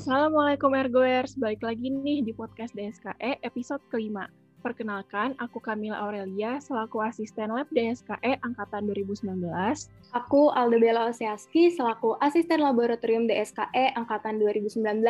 Assalamualaikum Ergoers, balik lagi nih di podcast DSKE episode kelima. Perkenalkan, aku Kamila Aurelia, selaku asisten lab DSKE Angkatan 2019. Aku Aldebella Osiaski, selaku asisten laboratorium DSKE Angkatan 2019.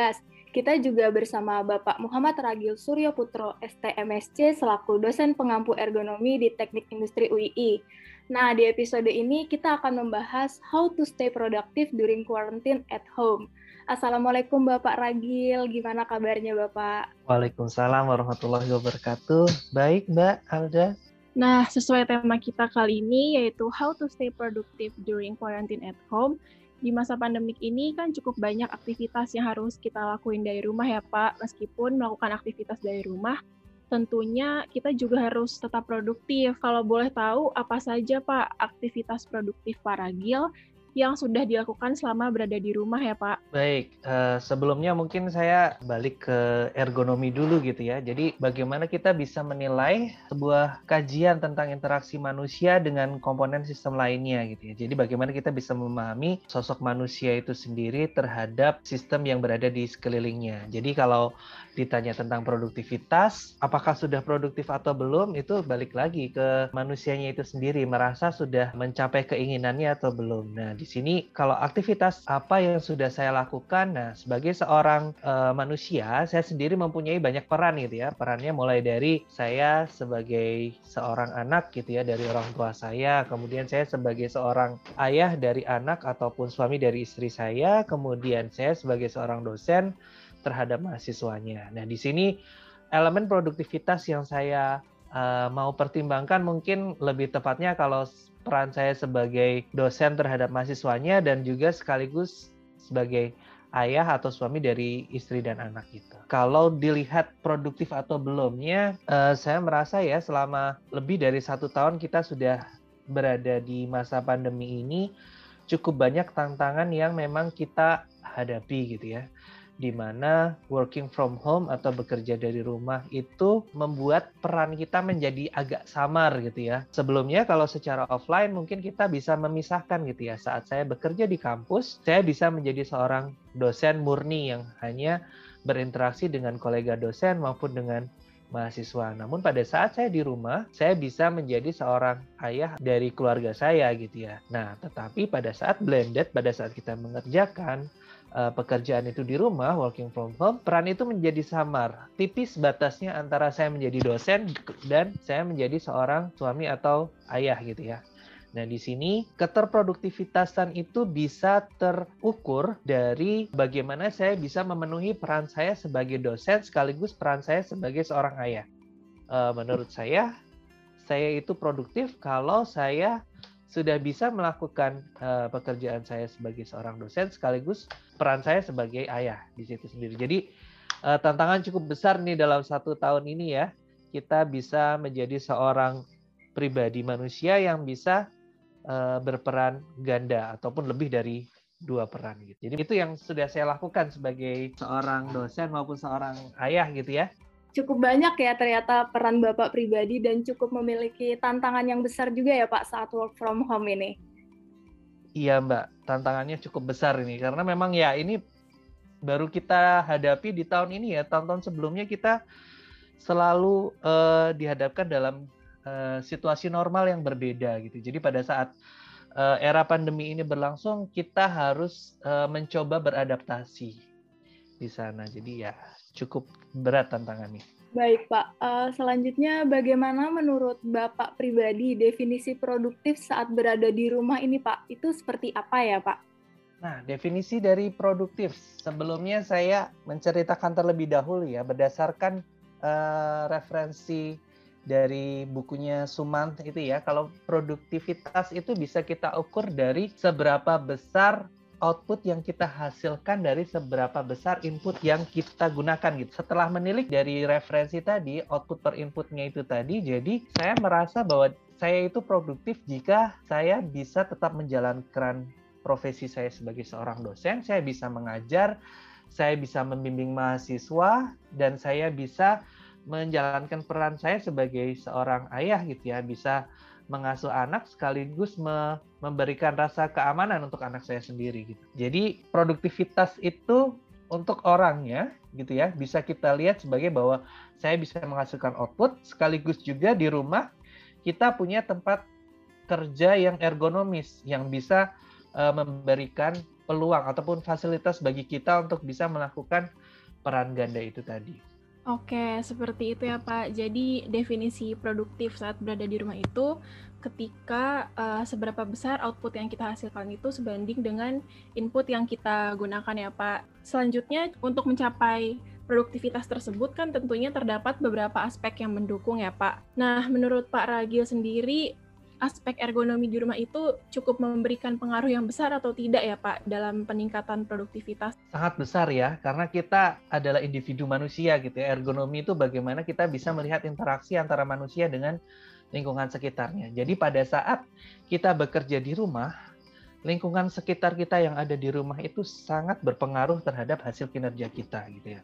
Kita juga bersama Bapak Muhammad Ragil Suryo Putro, STMSC, selaku dosen pengampu ergonomi di Teknik Industri UII. Nah, di episode ini kita akan membahas how to stay productive during quarantine at home. Assalamualaikum Bapak Ragil, gimana kabarnya Bapak? Waalaikumsalam warahmatullahi wabarakatuh. Baik Mbak Alda. Nah, sesuai tema kita kali ini yaitu how to stay productive during quarantine at home. Di masa pandemik ini kan cukup banyak aktivitas yang harus kita lakuin dari rumah ya Pak. Meskipun melakukan aktivitas dari rumah, tentunya kita juga harus tetap produktif. Kalau boleh tahu apa saja Pak aktivitas produktif Pak Ragil yang sudah dilakukan selama berada di rumah ya Pak? Baik, uh, sebelumnya mungkin saya balik ke ergonomi dulu gitu ya. Jadi bagaimana kita bisa menilai sebuah kajian tentang interaksi manusia dengan komponen sistem lainnya gitu ya. Jadi bagaimana kita bisa memahami sosok manusia itu sendiri terhadap sistem yang berada di sekelilingnya. Jadi kalau ditanya tentang produktivitas, apakah sudah produktif atau belum, itu balik lagi ke manusianya itu sendiri, merasa sudah mencapai keinginannya atau belum. Nah, di sini kalau aktivitas apa yang sudah saya lakukan, nah sebagai seorang uh, manusia, saya sendiri mempunyai banyak peran gitu ya. Perannya mulai dari saya sebagai seorang anak gitu ya dari orang tua saya, kemudian saya sebagai seorang ayah dari anak ataupun suami dari istri saya, kemudian saya sebagai seorang dosen terhadap mahasiswanya. Nah, di sini elemen produktivitas yang saya uh, mau pertimbangkan mungkin lebih tepatnya kalau peran saya sebagai dosen terhadap mahasiswanya dan juga sekaligus sebagai ayah atau suami dari istri dan anak gitu. Kalau dilihat produktif atau belumnya, uh, saya merasa ya selama lebih dari satu tahun kita sudah berada di masa pandemi ini cukup banyak tantangan yang memang kita hadapi gitu ya di mana working from home atau bekerja dari rumah itu membuat peran kita menjadi agak samar gitu ya. Sebelumnya kalau secara offline mungkin kita bisa memisahkan gitu ya. Saat saya bekerja di kampus, saya bisa menjadi seorang dosen murni yang hanya berinteraksi dengan kolega dosen maupun dengan mahasiswa. Namun pada saat saya di rumah, saya bisa menjadi seorang ayah dari keluarga saya gitu ya. Nah, tetapi pada saat blended, pada saat kita mengerjakan uh, pekerjaan itu di rumah, working from home, peran itu menjadi samar. Tipis batasnya antara saya menjadi dosen dan saya menjadi seorang suami atau ayah gitu ya. Nah, di sini keterproduktivitasan itu bisa terukur dari bagaimana saya bisa memenuhi peran saya sebagai dosen sekaligus peran saya sebagai seorang ayah. Uh, menurut saya, saya itu produktif kalau saya sudah bisa melakukan uh, pekerjaan saya sebagai seorang dosen sekaligus peran saya sebagai ayah di situ sendiri. Jadi uh, tantangan cukup besar nih dalam satu tahun ini ya kita bisa menjadi seorang pribadi manusia yang bisa uh, berperan ganda ataupun lebih dari dua peran gitu. Jadi itu yang sudah saya lakukan sebagai seorang dosen maupun seorang ayah gitu ya cukup banyak ya ternyata peran Bapak pribadi dan cukup memiliki tantangan yang besar juga ya Pak saat work from home ini. Iya Mbak, tantangannya cukup besar ini karena memang ya ini baru kita hadapi di tahun ini ya. Tahun-tahun sebelumnya kita selalu uh, dihadapkan dalam uh, situasi normal yang berbeda gitu. Jadi pada saat uh, era pandemi ini berlangsung, kita harus uh, mencoba beradaptasi di sana. Jadi ya cukup berat tantangannya. Baik Pak, uh, selanjutnya bagaimana menurut Bapak pribadi definisi produktif saat berada di rumah ini Pak? Itu seperti apa ya Pak? Nah, definisi dari produktif. Sebelumnya saya menceritakan terlebih dahulu ya, berdasarkan uh, referensi dari bukunya Sumant itu ya, kalau produktivitas itu bisa kita ukur dari seberapa besar output yang kita hasilkan dari seberapa besar input yang kita gunakan gitu. Setelah menilik dari referensi tadi, output per inputnya itu tadi, jadi saya merasa bahwa saya itu produktif jika saya bisa tetap menjalankan profesi saya sebagai seorang dosen, saya bisa mengajar, saya bisa membimbing mahasiswa, dan saya bisa menjalankan peran saya sebagai seorang ayah gitu ya, bisa mengasuh anak sekaligus me memberikan rasa keamanan untuk anak saya sendiri gitu. Jadi produktivitas itu untuk orangnya gitu ya bisa kita lihat sebagai bahwa saya bisa menghasilkan output sekaligus juga di rumah kita punya tempat kerja yang ergonomis yang bisa uh, memberikan peluang ataupun fasilitas bagi kita untuk bisa melakukan peran ganda itu tadi. Oke, seperti itu ya Pak. Jadi definisi produktif saat berada di rumah itu ketika uh, seberapa besar output yang kita hasilkan itu sebanding dengan input yang kita gunakan ya Pak. Selanjutnya untuk mencapai produktivitas tersebut kan tentunya terdapat beberapa aspek yang mendukung ya Pak. Nah, menurut Pak Ragil sendiri aspek ergonomi di rumah itu cukup memberikan pengaruh yang besar atau tidak ya Pak dalam peningkatan produktivitas? Sangat besar ya, karena kita adalah individu manusia gitu ya. Ergonomi itu bagaimana kita bisa melihat interaksi antara manusia dengan lingkungan sekitarnya. Jadi pada saat kita bekerja di rumah, lingkungan sekitar kita yang ada di rumah itu sangat berpengaruh terhadap hasil kinerja kita gitu ya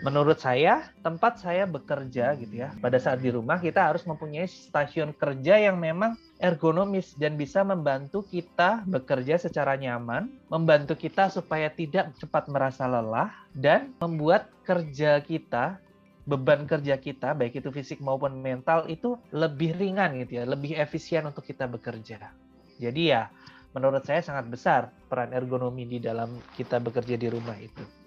menurut saya tempat saya bekerja gitu ya pada saat di rumah kita harus mempunyai stasiun kerja yang memang ergonomis dan bisa membantu kita bekerja secara nyaman, membantu kita supaya tidak cepat merasa lelah dan membuat kerja kita beban kerja kita baik itu fisik maupun mental itu lebih ringan gitu ya, lebih efisien untuk kita bekerja. Jadi ya menurut saya sangat besar peran ergonomi di dalam kita bekerja di rumah itu.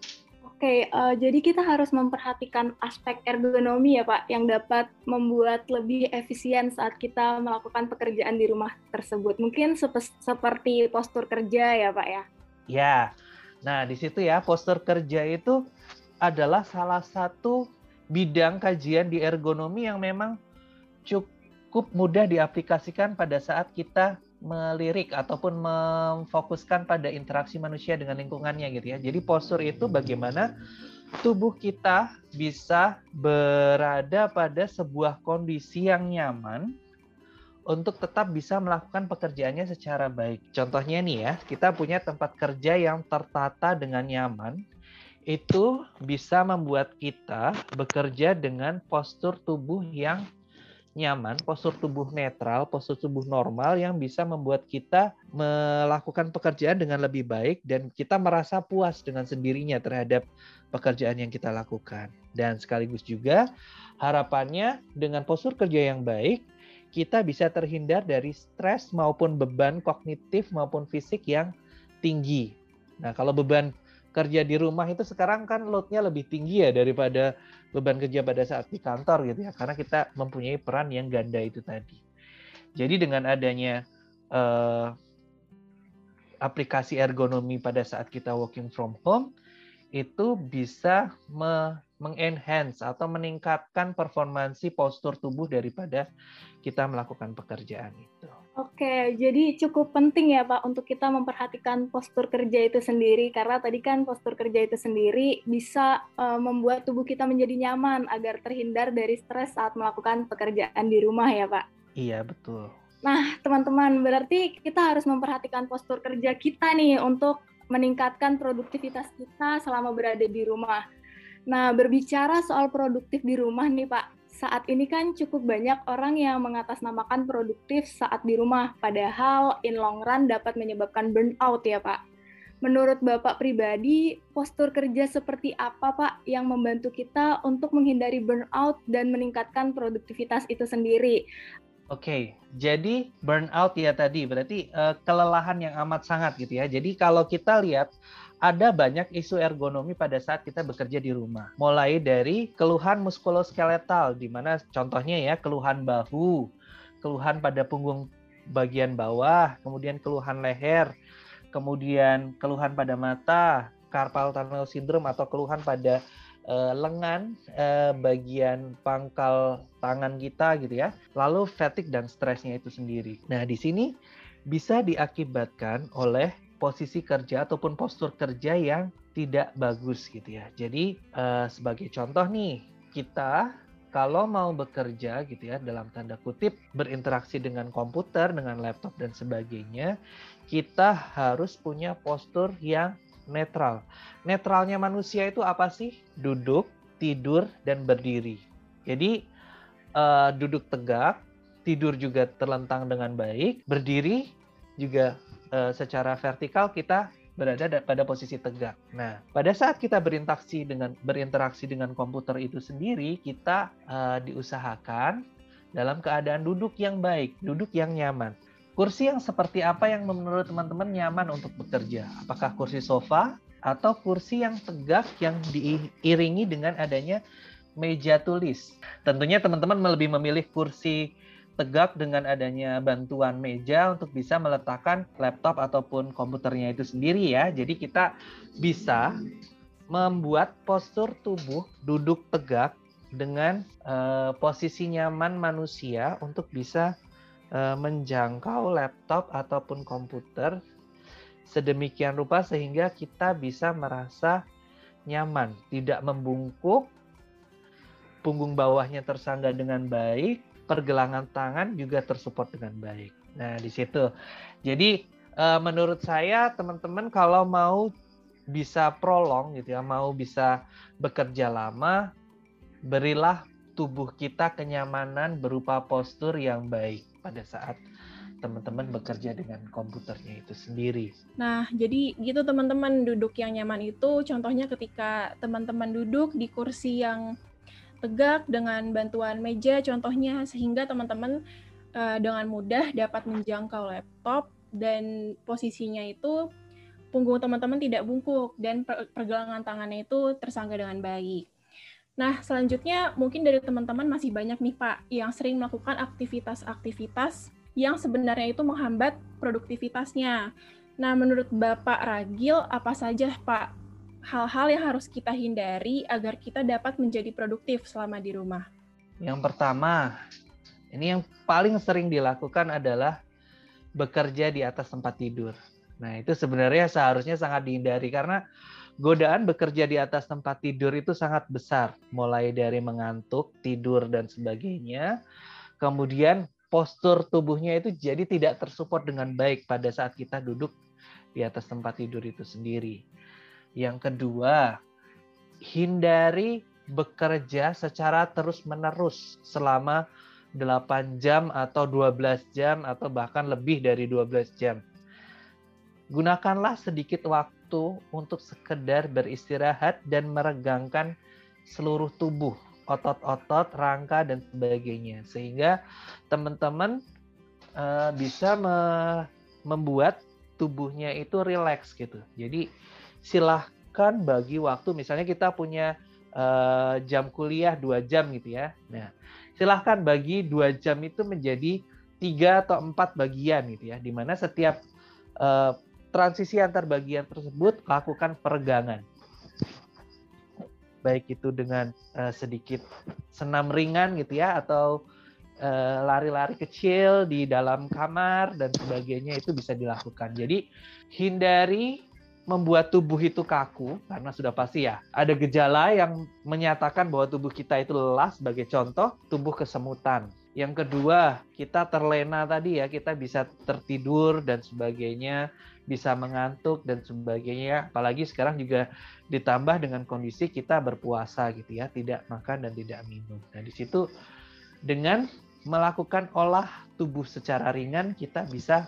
Oke, uh, jadi kita harus memperhatikan aspek ergonomi ya Pak, yang dapat membuat lebih efisien saat kita melakukan pekerjaan di rumah tersebut. Mungkin sep seperti postur kerja ya Pak ya? Ya, nah di situ ya postur kerja itu adalah salah satu bidang kajian di ergonomi yang memang cukup mudah diaplikasikan pada saat kita melirik ataupun memfokuskan pada interaksi manusia dengan lingkungannya gitu ya. Jadi postur itu bagaimana tubuh kita bisa berada pada sebuah kondisi yang nyaman untuk tetap bisa melakukan pekerjaannya secara baik. Contohnya nih ya, kita punya tempat kerja yang tertata dengan nyaman, itu bisa membuat kita bekerja dengan postur tubuh yang nyaman, postur tubuh netral, postur tubuh normal yang bisa membuat kita melakukan pekerjaan dengan lebih baik dan kita merasa puas dengan sendirinya terhadap pekerjaan yang kita lakukan. Dan sekaligus juga harapannya dengan postur kerja yang baik, kita bisa terhindar dari stres maupun beban kognitif maupun fisik yang tinggi. Nah, kalau beban kerja di rumah itu sekarang kan loadnya lebih tinggi ya daripada beban kerja pada saat di kantor gitu ya karena kita mempunyai peran yang ganda itu tadi. Jadi dengan adanya uh, aplikasi ergonomi pada saat kita working from home itu bisa me mengenhance atau meningkatkan performansi postur tubuh daripada kita melakukan pekerjaan itu. Oke, jadi cukup penting ya Pak untuk kita memperhatikan postur kerja itu sendiri karena tadi kan postur kerja itu sendiri bisa uh, membuat tubuh kita menjadi nyaman agar terhindar dari stres saat melakukan pekerjaan di rumah ya Pak. Iya, betul. Nah, teman-teman, berarti kita harus memperhatikan postur kerja kita nih untuk meningkatkan produktivitas kita selama berada di rumah. Nah, berbicara soal produktif di rumah nih Pak, saat ini kan cukup banyak orang yang mengatasnamakan produktif saat di rumah, padahal in long run dapat menyebabkan burnout ya Pak. Menurut Bapak pribadi, postur kerja seperti apa Pak yang membantu kita untuk menghindari burnout dan meningkatkan produktivitas itu sendiri? Oke, okay, jadi burnout ya tadi berarti uh, kelelahan yang amat sangat gitu ya. Jadi kalau kita lihat ada banyak isu ergonomi pada saat kita bekerja di rumah. Mulai dari keluhan muskuloskeletal, di mana contohnya ya keluhan bahu, keluhan pada punggung bagian bawah, kemudian keluhan leher, kemudian keluhan pada mata, carpal tunnel syndrome atau keluhan pada uh, lengan uh, bagian pangkal tangan kita gitu ya. Lalu fatigue dan stresnya itu sendiri. Nah, di sini bisa diakibatkan oleh posisi kerja ataupun postur kerja yang tidak bagus gitu ya. Jadi uh, sebagai contoh nih, kita kalau mau bekerja gitu ya dalam tanda kutip berinteraksi dengan komputer, dengan laptop dan sebagainya, kita harus punya postur yang netral. Netralnya manusia itu apa sih? Duduk, tidur dan berdiri. Jadi uh, duduk tegak, tidur juga terlentang dengan baik, berdiri juga uh, secara vertikal kita berada pada posisi tegak. Nah, pada saat kita berinteraksi dengan berinteraksi dengan komputer itu sendiri, kita uh, diusahakan dalam keadaan duduk yang baik, duduk yang nyaman. Kursi yang seperti apa yang menurut teman-teman nyaman untuk bekerja? Apakah kursi sofa atau kursi yang tegak yang diiringi dengan adanya meja tulis? Tentunya teman-teman lebih memilih kursi tegak dengan adanya bantuan meja untuk bisa meletakkan laptop ataupun komputernya itu sendiri ya. Jadi kita bisa membuat postur tubuh duduk tegak dengan uh, posisi nyaman manusia untuk bisa uh, menjangkau laptop ataupun komputer sedemikian rupa sehingga kita bisa merasa nyaman, tidak membungkuk, punggung bawahnya tersangga dengan baik, pergelangan tangan juga tersupport dengan baik. Nah, di situ. Jadi uh, menurut saya teman-teman kalau mau bisa prolong gitu ya, mau bisa bekerja lama, berilah tubuh kita kenyamanan berupa postur yang baik pada saat teman-teman bekerja dengan komputernya itu sendiri. Nah, jadi gitu teman-teman duduk yang nyaman itu contohnya ketika teman-teman duduk di kursi yang tegak dengan bantuan meja contohnya sehingga teman-teman uh, dengan mudah dapat menjangkau laptop dan posisinya itu punggung teman-teman tidak bungkuk dan pergelangan tangannya itu tersangga dengan baik. Nah, selanjutnya mungkin dari teman-teman masih banyak nih Pak yang sering melakukan aktivitas-aktivitas yang sebenarnya itu menghambat produktivitasnya. Nah, menurut Bapak Ragil, apa saja Pak hal-hal yang harus kita hindari agar kita dapat menjadi produktif selama di rumah? Yang pertama, ini yang paling sering dilakukan adalah bekerja di atas tempat tidur. Nah, itu sebenarnya seharusnya sangat dihindari karena godaan bekerja di atas tempat tidur itu sangat besar, mulai dari mengantuk, tidur dan sebagainya. Kemudian postur tubuhnya itu jadi tidak tersupport dengan baik pada saat kita duduk di atas tempat tidur itu sendiri. Yang kedua, hindari bekerja secara terus-menerus selama 8 jam atau 12 jam atau bahkan lebih dari 12 jam. Gunakanlah sedikit waktu waktu untuk sekedar beristirahat dan meregangkan seluruh tubuh, otot-otot, rangka dan sebagainya sehingga teman-teman uh, bisa me membuat tubuhnya itu rileks gitu. Jadi silahkan bagi waktu misalnya kita punya uh, jam kuliah dua jam gitu ya. Nah, silahkan bagi dua jam itu menjadi tiga atau empat bagian gitu ya, di mana setiap uh, transisi antar bagian tersebut lakukan peregangan. Baik itu dengan uh, sedikit senam ringan gitu ya atau eh, lari-lari uh, kecil di dalam kamar dan sebagainya itu bisa dilakukan. Jadi hindari membuat tubuh itu kaku karena sudah pasti ya ada gejala yang menyatakan bahwa tubuh kita itu lelah sebagai contoh tubuh kesemutan yang kedua, kita terlena tadi ya, kita bisa tertidur dan sebagainya, bisa mengantuk dan sebagainya. Apalagi sekarang juga ditambah dengan kondisi kita berpuasa gitu ya, tidak makan dan tidak minum. Nah, di situ dengan melakukan olah tubuh secara ringan, kita bisa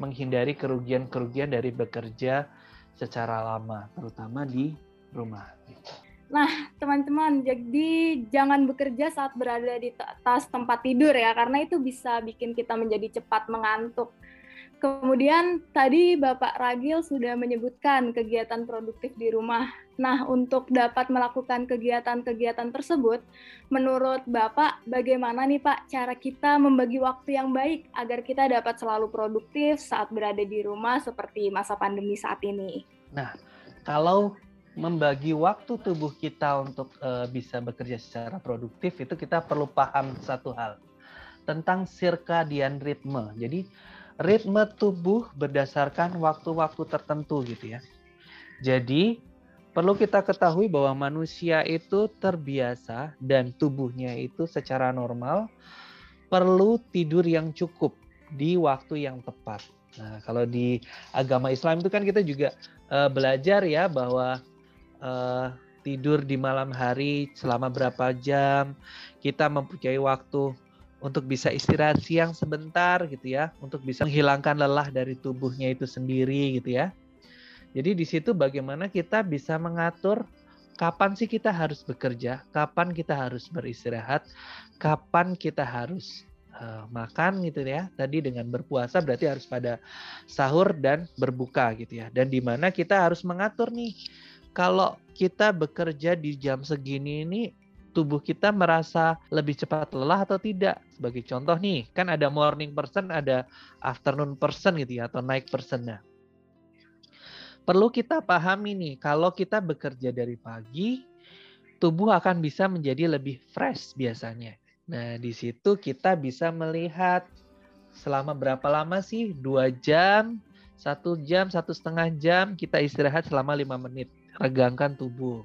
menghindari kerugian-kerugian dari bekerja secara lama, terutama di rumah. Gitu. Nah, teman-teman, jadi jangan bekerja saat berada di atas tempat tidur ya, karena itu bisa bikin kita menjadi cepat mengantuk. Kemudian tadi Bapak Ragil sudah menyebutkan kegiatan produktif di rumah. Nah, untuk dapat melakukan kegiatan-kegiatan tersebut, menurut Bapak bagaimana nih Pak cara kita membagi waktu yang baik agar kita dapat selalu produktif saat berada di rumah seperti masa pandemi saat ini? Nah, kalau membagi waktu tubuh kita untuk uh, bisa bekerja secara produktif itu kita perlu paham satu hal tentang circadian ritme. Jadi ritme tubuh berdasarkan waktu-waktu tertentu gitu ya. Jadi perlu kita ketahui bahwa manusia itu terbiasa dan tubuhnya itu secara normal perlu tidur yang cukup di waktu yang tepat. Nah, kalau di agama Islam itu kan kita juga uh, belajar ya bahwa uh, tidur di malam hari selama berapa jam, kita mempunyai waktu untuk bisa istirahat siang sebentar gitu ya, untuk bisa menghilangkan lelah dari tubuhnya itu sendiri gitu ya. Jadi di situ bagaimana kita bisa mengatur kapan sih kita harus bekerja, kapan kita harus beristirahat, kapan kita harus uh, makan gitu ya. Tadi dengan berpuasa berarti harus pada sahur dan berbuka gitu ya. Dan di mana kita harus mengatur nih kalau kita bekerja di jam segini ini tubuh kita merasa lebih cepat lelah atau tidak. Sebagai contoh nih, kan ada morning person, ada afternoon person gitu ya, atau night person. Nah, perlu kita pahami nih, kalau kita bekerja dari pagi, tubuh akan bisa menjadi lebih fresh biasanya. Nah, di situ kita bisa melihat selama berapa lama sih? Dua jam, satu jam, satu setengah jam kita istirahat selama lima menit. Regangkan tubuh.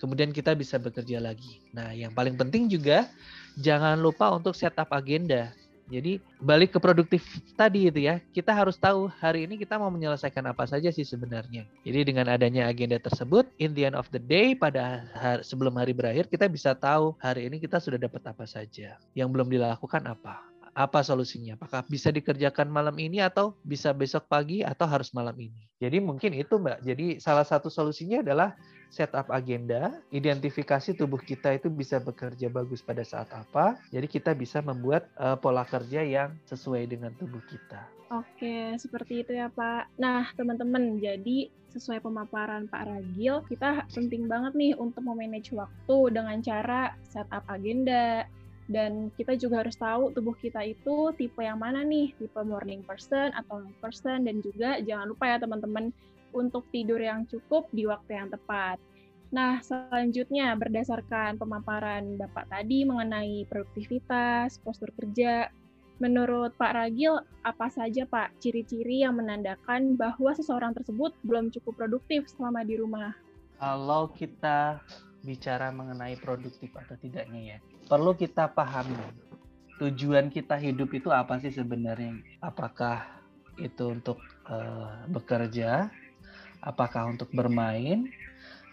Kemudian kita bisa bekerja lagi. Nah, yang paling penting juga jangan lupa untuk setup agenda. Jadi balik ke produktif tadi itu ya, kita harus tahu hari ini kita mau menyelesaikan apa saja sih sebenarnya. Jadi dengan adanya agenda tersebut, in the end of the day pada hari, sebelum hari berakhir kita bisa tahu hari ini kita sudah dapat apa saja. Yang belum dilakukan apa? Apa solusinya? Apakah bisa dikerjakan malam ini atau bisa besok pagi atau harus malam ini? Jadi mungkin itu Mbak. Jadi salah satu solusinya adalah setup agenda, identifikasi tubuh kita itu bisa bekerja bagus pada saat apa. Jadi kita bisa membuat uh, pola kerja yang sesuai dengan tubuh kita. Oke, seperti itu ya Pak. Nah, teman-teman, jadi sesuai pemaparan Pak Ragil, kita penting banget nih untuk memanage waktu dengan cara setup agenda, dan kita juga harus tahu tubuh kita itu tipe yang mana nih, tipe morning person atau night person, dan juga jangan lupa ya teman-teman untuk tidur yang cukup di waktu yang tepat. Nah, selanjutnya berdasarkan pemaparan Bapak tadi mengenai produktivitas, postur kerja, menurut Pak Ragil, apa saja Pak ciri-ciri yang menandakan bahwa seseorang tersebut belum cukup produktif selama di rumah? Kalau kita bicara mengenai produktif atau tidaknya ya, perlu kita pahami tujuan kita hidup itu apa sih sebenarnya? Apakah itu untuk uh, bekerja apakah untuk bermain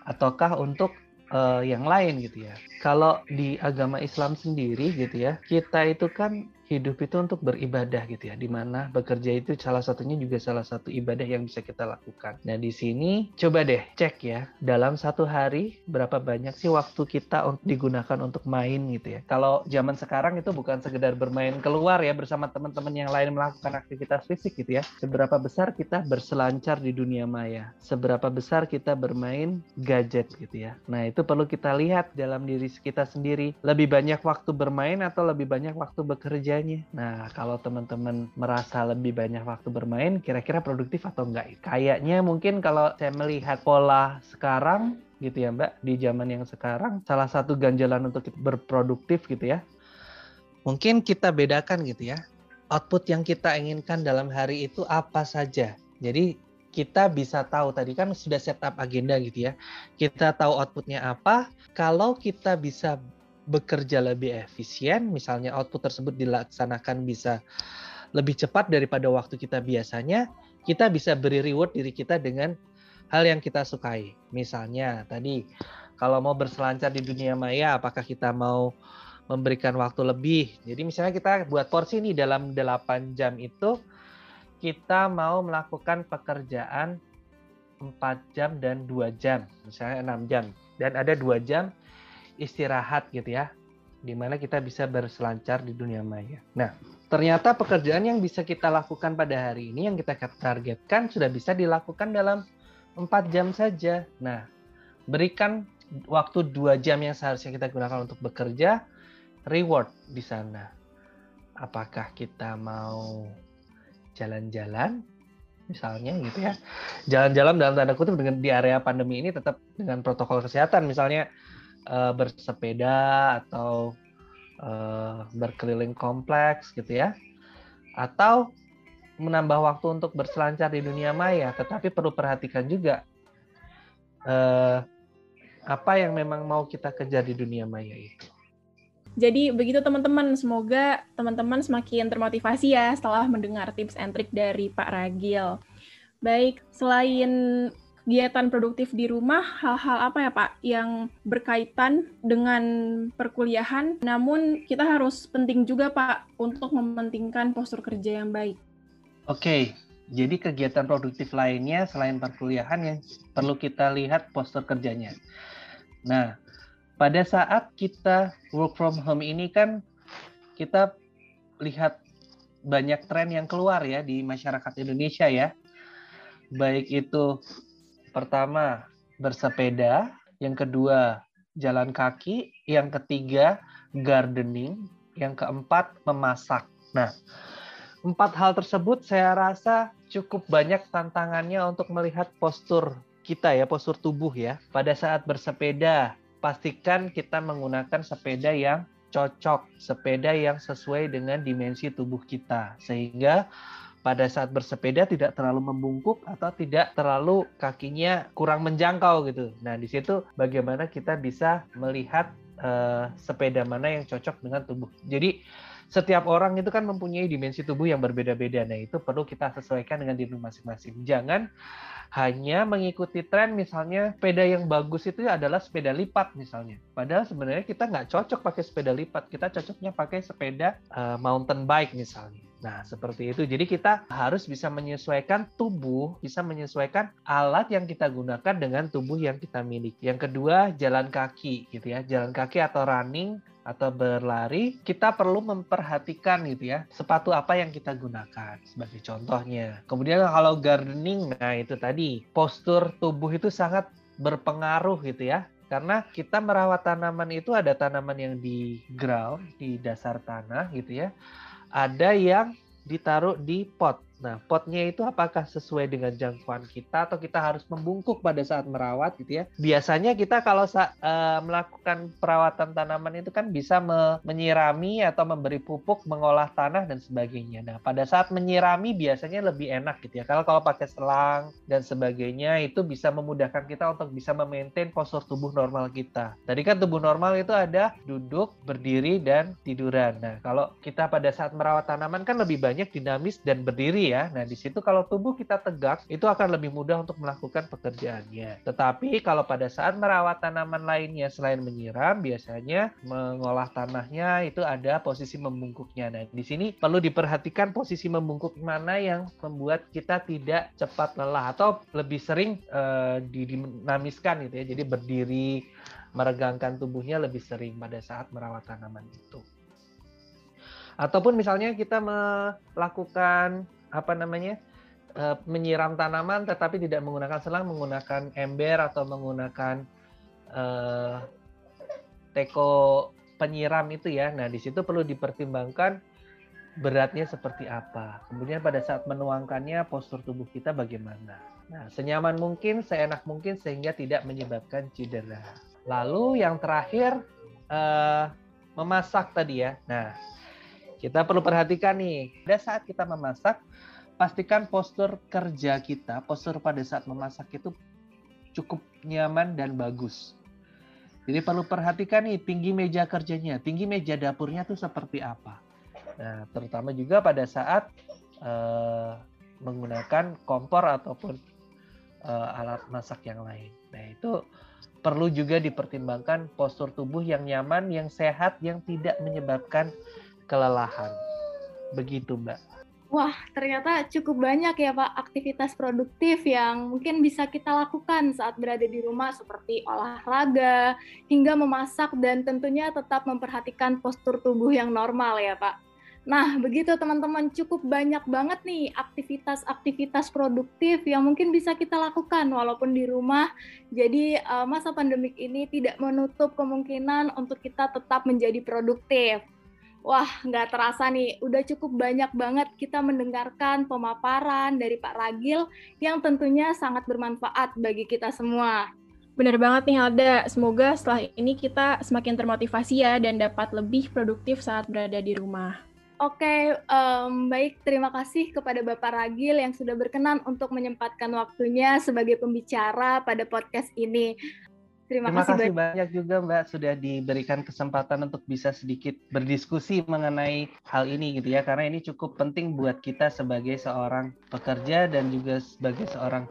ataukah untuk uh, yang lain gitu ya. Kalau di agama Islam sendiri gitu ya, kita itu kan hidup itu untuk beribadah gitu ya, di mana bekerja itu salah satunya juga salah satu ibadah yang bisa kita lakukan. Nah di sini coba deh cek ya, dalam satu hari berapa banyak sih waktu kita digunakan untuk main gitu ya. Kalau zaman sekarang itu bukan sekedar bermain keluar ya bersama teman-teman yang lain melakukan aktivitas fisik gitu ya. Seberapa besar kita berselancar di dunia maya, seberapa besar kita bermain gadget gitu ya. Nah itu perlu kita lihat dalam diri kita sendiri, lebih banyak waktu bermain atau lebih banyak waktu bekerja Nah, kalau teman-teman merasa lebih banyak waktu bermain, kira-kira produktif atau enggak? Kayaknya mungkin kalau saya melihat pola sekarang gitu ya Mbak, di zaman yang sekarang, salah satu ganjalan untuk berproduktif gitu ya, mungkin kita bedakan gitu ya, output yang kita inginkan dalam hari itu apa saja. Jadi kita bisa tahu tadi kan sudah setup agenda gitu ya. Kita tahu outputnya apa. Kalau kita bisa bekerja lebih efisien, misalnya output tersebut dilaksanakan bisa lebih cepat daripada waktu kita biasanya, kita bisa beri reward diri kita dengan hal yang kita sukai. Misalnya tadi kalau mau berselancar di dunia maya, apakah kita mau memberikan waktu lebih? Jadi misalnya kita buat porsi nih dalam 8 jam itu kita mau melakukan pekerjaan 4 jam dan 2 jam, misalnya 6 jam. Dan ada 2 jam istirahat gitu ya, di mana kita bisa berselancar di dunia maya. Nah, ternyata pekerjaan yang bisa kita lakukan pada hari ini yang kita targetkan sudah bisa dilakukan dalam empat jam saja. Nah, berikan waktu dua jam yang seharusnya kita gunakan untuk bekerja, reward di sana. Apakah kita mau jalan-jalan, misalnya gitu ya, jalan-jalan dalam tanda kutip dengan di area pandemi ini tetap dengan protokol kesehatan, misalnya uh, bersepeda atau uh, berkeliling kompleks gitu ya. Atau menambah waktu untuk berselancar di dunia maya tetapi perlu perhatikan juga uh, apa yang memang mau kita kejar di dunia maya itu. Jadi begitu teman-teman, semoga teman-teman semakin termotivasi ya setelah mendengar tips and trick dari Pak Ragil. Baik, selain kegiatan produktif di rumah hal-hal apa ya Pak yang berkaitan dengan perkuliahan namun kita harus penting juga Pak untuk mementingkan postur kerja yang baik. Oke, Jadi kegiatan produktif lainnya selain perkuliahan yang perlu kita lihat postur kerjanya. Nah, pada saat kita work from home ini kan kita lihat banyak tren yang keluar ya di masyarakat Indonesia ya. Baik itu pertama bersepeda, yang kedua jalan kaki, yang ketiga gardening, yang keempat memasak. Nah, empat hal tersebut saya rasa cukup banyak tantangannya untuk melihat postur kita ya, postur tubuh ya. Pada saat bersepeda, pastikan kita menggunakan sepeda yang cocok, sepeda yang sesuai dengan dimensi tubuh kita. Sehingga pada saat bersepeda tidak terlalu membungkuk atau tidak terlalu kakinya kurang menjangkau gitu. Nah, di situ bagaimana kita bisa melihat uh, sepeda mana yang cocok dengan tubuh. Jadi setiap orang itu kan mempunyai dimensi tubuh yang berbeda-beda. Nah, itu perlu kita sesuaikan dengan diri masing-masing. Jangan hanya mengikuti tren misalnya sepeda yang bagus itu adalah sepeda lipat misalnya. Padahal sebenarnya kita nggak cocok pakai sepeda lipat, kita cocoknya pakai sepeda uh, mountain bike misalnya. Nah, seperti itu. Jadi kita harus bisa menyesuaikan tubuh, bisa menyesuaikan alat yang kita gunakan dengan tubuh yang kita miliki. Yang kedua, jalan kaki gitu ya. Jalan kaki atau running atau berlari, kita perlu memperhatikan gitu ya, sepatu apa yang kita gunakan sebagai contohnya. Kemudian kalau gardening, nah itu tadi, postur tubuh itu sangat berpengaruh gitu ya. Karena kita merawat tanaman itu ada tanaman yang di ground, di dasar tanah gitu ya. Ada yang ditaruh di pot. Nah, potnya itu apakah sesuai dengan jangkauan kita atau kita harus membungkuk pada saat merawat gitu ya. Biasanya kita kalau uh, melakukan perawatan tanaman itu kan bisa me menyirami atau memberi pupuk, mengolah tanah dan sebagainya. Nah, pada saat menyirami biasanya lebih enak gitu ya. Kalau kalau pakai selang dan sebagainya itu bisa memudahkan kita untuk bisa memaintain postur tubuh normal kita. Tadi kan tubuh normal itu ada duduk, berdiri dan tiduran. Nah, kalau kita pada saat merawat tanaman kan lebih banyak dinamis dan berdiri ya. Nah, di situ kalau tubuh kita tegak, itu akan lebih mudah untuk melakukan pekerjaannya. Tetapi kalau pada saat merawat tanaman lainnya selain menyiram, biasanya mengolah tanahnya itu ada posisi membungkuknya. Nah, di sini perlu diperhatikan posisi membungkuk mana yang membuat kita tidak cepat lelah atau lebih sering uh, didinamiskan gitu ya. Jadi berdiri meregangkan tubuhnya lebih sering pada saat merawat tanaman itu. Ataupun misalnya kita melakukan apa namanya uh, menyiram tanaman tetapi tidak menggunakan selang menggunakan ember atau menggunakan uh, teko penyiram itu ya. Nah di situ perlu dipertimbangkan beratnya seperti apa. Kemudian pada saat menuangkannya postur tubuh kita bagaimana. Nah senyaman mungkin seenak mungkin sehingga tidak menyebabkan cedera. Lalu yang terakhir uh, memasak tadi ya. Nah kita perlu perhatikan nih, pada saat kita memasak, pastikan postur kerja kita, postur pada saat memasak itu cukup nyaman dan bagus. Jadi perlu perhatikan nih tinggi meja kerjanya, tinggi meja dapurnya tuh seperti apa. Nah, terutama juga pada saat uh, menggunakan kompor ataupun uh, alat masak yang lain. Nah, itu perlu juga dipertimbangkan postur tubuh yang nyaman, yang sehat, yang tidak menyebabkan kelelahan. Begitu, Mbak. Wah, ternyata cukup banyak ya Pak aktivitas produktif yang mungkin bisa kita lakukan saat berada di rumah seperti olahraga, hingga memasak dan tentunya tetap memperhatikan postur tubuh yang normal ya Pak. Nah, begitu teman-teman, cukup banyak banget nih aktivitas-aktivitas produktif yang mungkin bisa kita lakukan walaupun di rumah. Jadi, eh, masa pandemik ini tidak menutup kemungkinan untuk kita tetap menjadi produktif. Wah, nggak terasa nih, udah cukup banyak banget kita mendengarkan pemaparan dari Pak Ragil yang tentunya sangat bermanfaat bagi kita semua. Benar banget nih Alda, semoga setelah ini kita semakin termotivasi ya dan dapat lebih produktif saat berada di rumah. Oke, um, baik. Terima kasih kepada Bapak Ragil yang sudah berkenan untuk menyempatkan waktunya sebagai pembicara pada podcast ini. Terima, Terima kasih, kasih banyak juga Mbak sudah diberikan kesempatan untuk bisa sedikit berdiskusi mengenai hal ini gitu ya karena ini cukup penting buat kita sebagai seorang pekerja dan juga sebagai seorang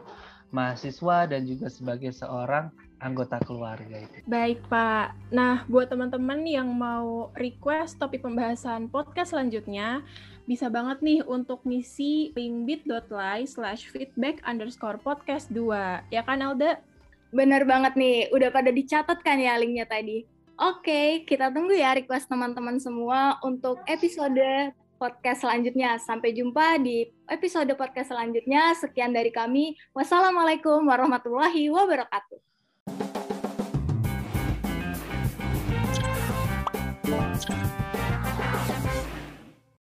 mahasiswa dan juga sebagai seorang anggota keluarga itu. Baik Pak. Nah, buat teman-teman yang mau request topik pembahasan podcast selanjutnya, bisa banget nih untuk ngisi link bit.ly slash feedback underscore podcast 2. Ya kan Alda? Bener banget nih, udah pada dicatat kan ya linknya tadi. Oke, kita tunggu ya request teman-teman semua untuk episode podcast selanjutnya. Sampai jumpa di episode podcast selanjutnya. Sekian dari kami. Wassalamualaikum warahmatullahi wabarakatuh.